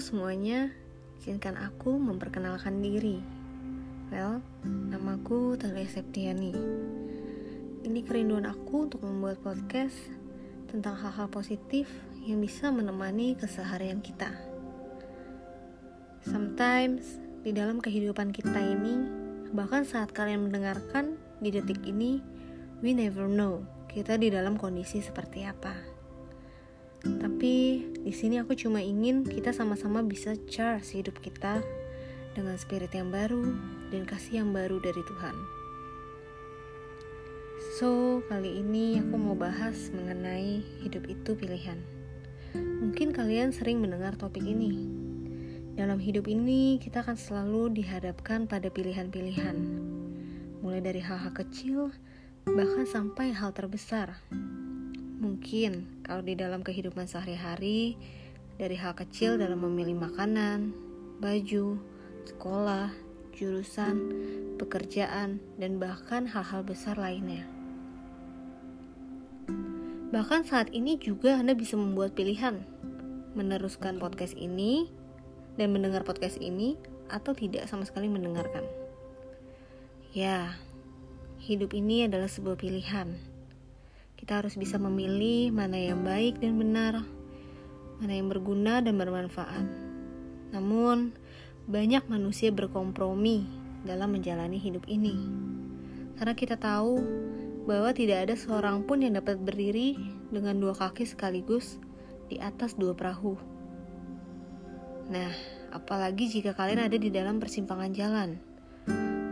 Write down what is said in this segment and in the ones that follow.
semuanya, izinkan aku memperkenalkan diri. Well, namaku Talia Septiani. Ini kerinduan aku untuk membuat podcast tentang hal-hal positif yang bisa menemani keseharian kita. Sometimes, di dalam kehidupan kita ini, bahkan saat kalian mendengarkan di detik ini, we never know kita di dalam kondisi seperti apa. Tapi di sini aku cuma ingin kita sama-sama bisa charge hidup kita dengan spirit yang baru dan kasih yang baru dari Tuhan. So, kali ini aku mau bahas mengenai hidup itu pilihan. Mungkin kalian sering mendengar topik ini. Dalam hidup ini, kita akan selalu dihadapkan pada pilihan-pilihan. Mulai dari hal-hal kecil, bahkan sampai hal terbesar. Mungkin kalau di dalam kehidupan sehari-hari, dari hal kecil dalam memilih makanan, baju, sekolah, jurusan, pekerjaan, dan bahkan hal-hal besar lainnya. Bahkan saat ini juga Anda bisa membuat pilihan, meneruskan podcast ini dan mendengar podcast ini atau tidak sama sekali mendengarkan. Ya, hidup ini adalah sebuah pilihan kita harus bisa memilih mana yang baik dan benar, mana yang berguna dan bermanfaat. Namun, banyak manusia berkompromi dalam menjalani hidup ini. Karena kita tahu bahwa tidak ada seorang pun yang dapat berdiri dengan dua kaki sekaligus di atas dua perahu. Nah, apalagi jika kalian ada di dalam persimpangan jalan.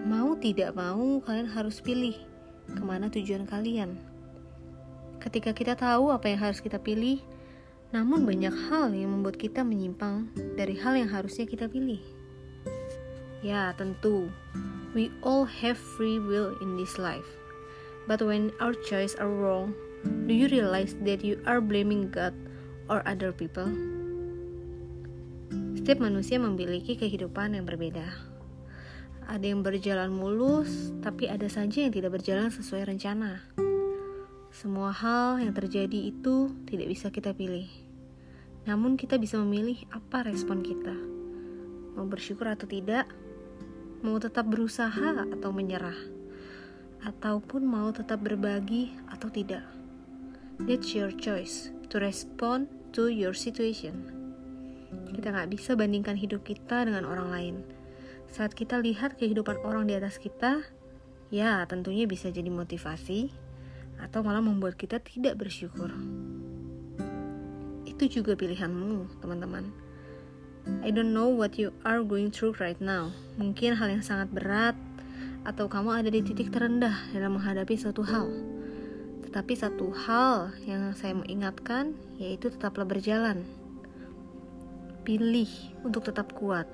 Mau tidak mau, kalian harus pilih ke mana tujuan kalian ketika kita tahu apa yang harus kita pilih, namun banyak hal yang membuat kita menyimpang dari hal yang harusnya kita pilih. Ya, tentu, we all have free will in this life. But when our choice are wrong, do you realize that you are blaming God or other people? Setiap manusia memiliki kehidupan yang berbeda. Ada yang berjalan mulus, tapi ada saja yang tidak berjalan sesuai rencana. Semua hal yang terjadi itu tidak bisa kita pilih. Namun kita bisa memilih apa respon kita. Mau bersyukur atau tidak, mau tetap berusaha atau menyerah, ataupun mau tetap berbagi atau tidak. That's your choice to respond to your situation. Kita nggak bisa bandingkan hidup kita dengan orang lain. Saat kita lihat kehidupan orang di atas kita, ya tentunya bisa jadi motivasi, atau malah membuat kita tidak bersyukur. Itu juga pilihanmu, teman-teman. I don't know what you are going through right now. Mungkin hal yang sangat berat, atau kamu ada di titik terendah dalam menghadapi suatu hal. Tetapi satu hal yang saya mau ingatkan yaitu tetaplah berjalan. Pilih untuk tetap kuat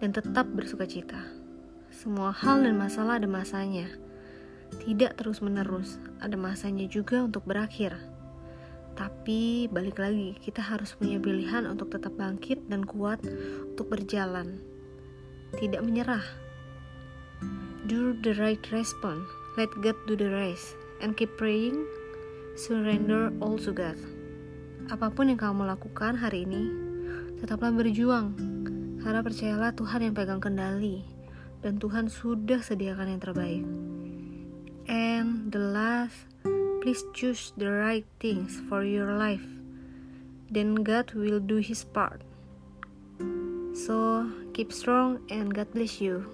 dan tetap bersuka cita. Semua hal dan masalah ada masanya tidak terus-menerus, ada masanya juga untuk berakhir. Tapi balik lagi, kita harus punya pilihan untuk tetap bangkit dan kuat untuk berjalan. Tidak menyerah. Do the right response. Let God do the rest. And keep praying. Surrender all to God. Apa pun yang kamu lakukan hari ini, tetaplah berjuang. Karena percayalah Tuhan yang pegang kendali. Dan Tuhan sudah sediakan yang terbaik. And the last, please choose the right things for your life. Then God will do his part. So keep strong and God bless you.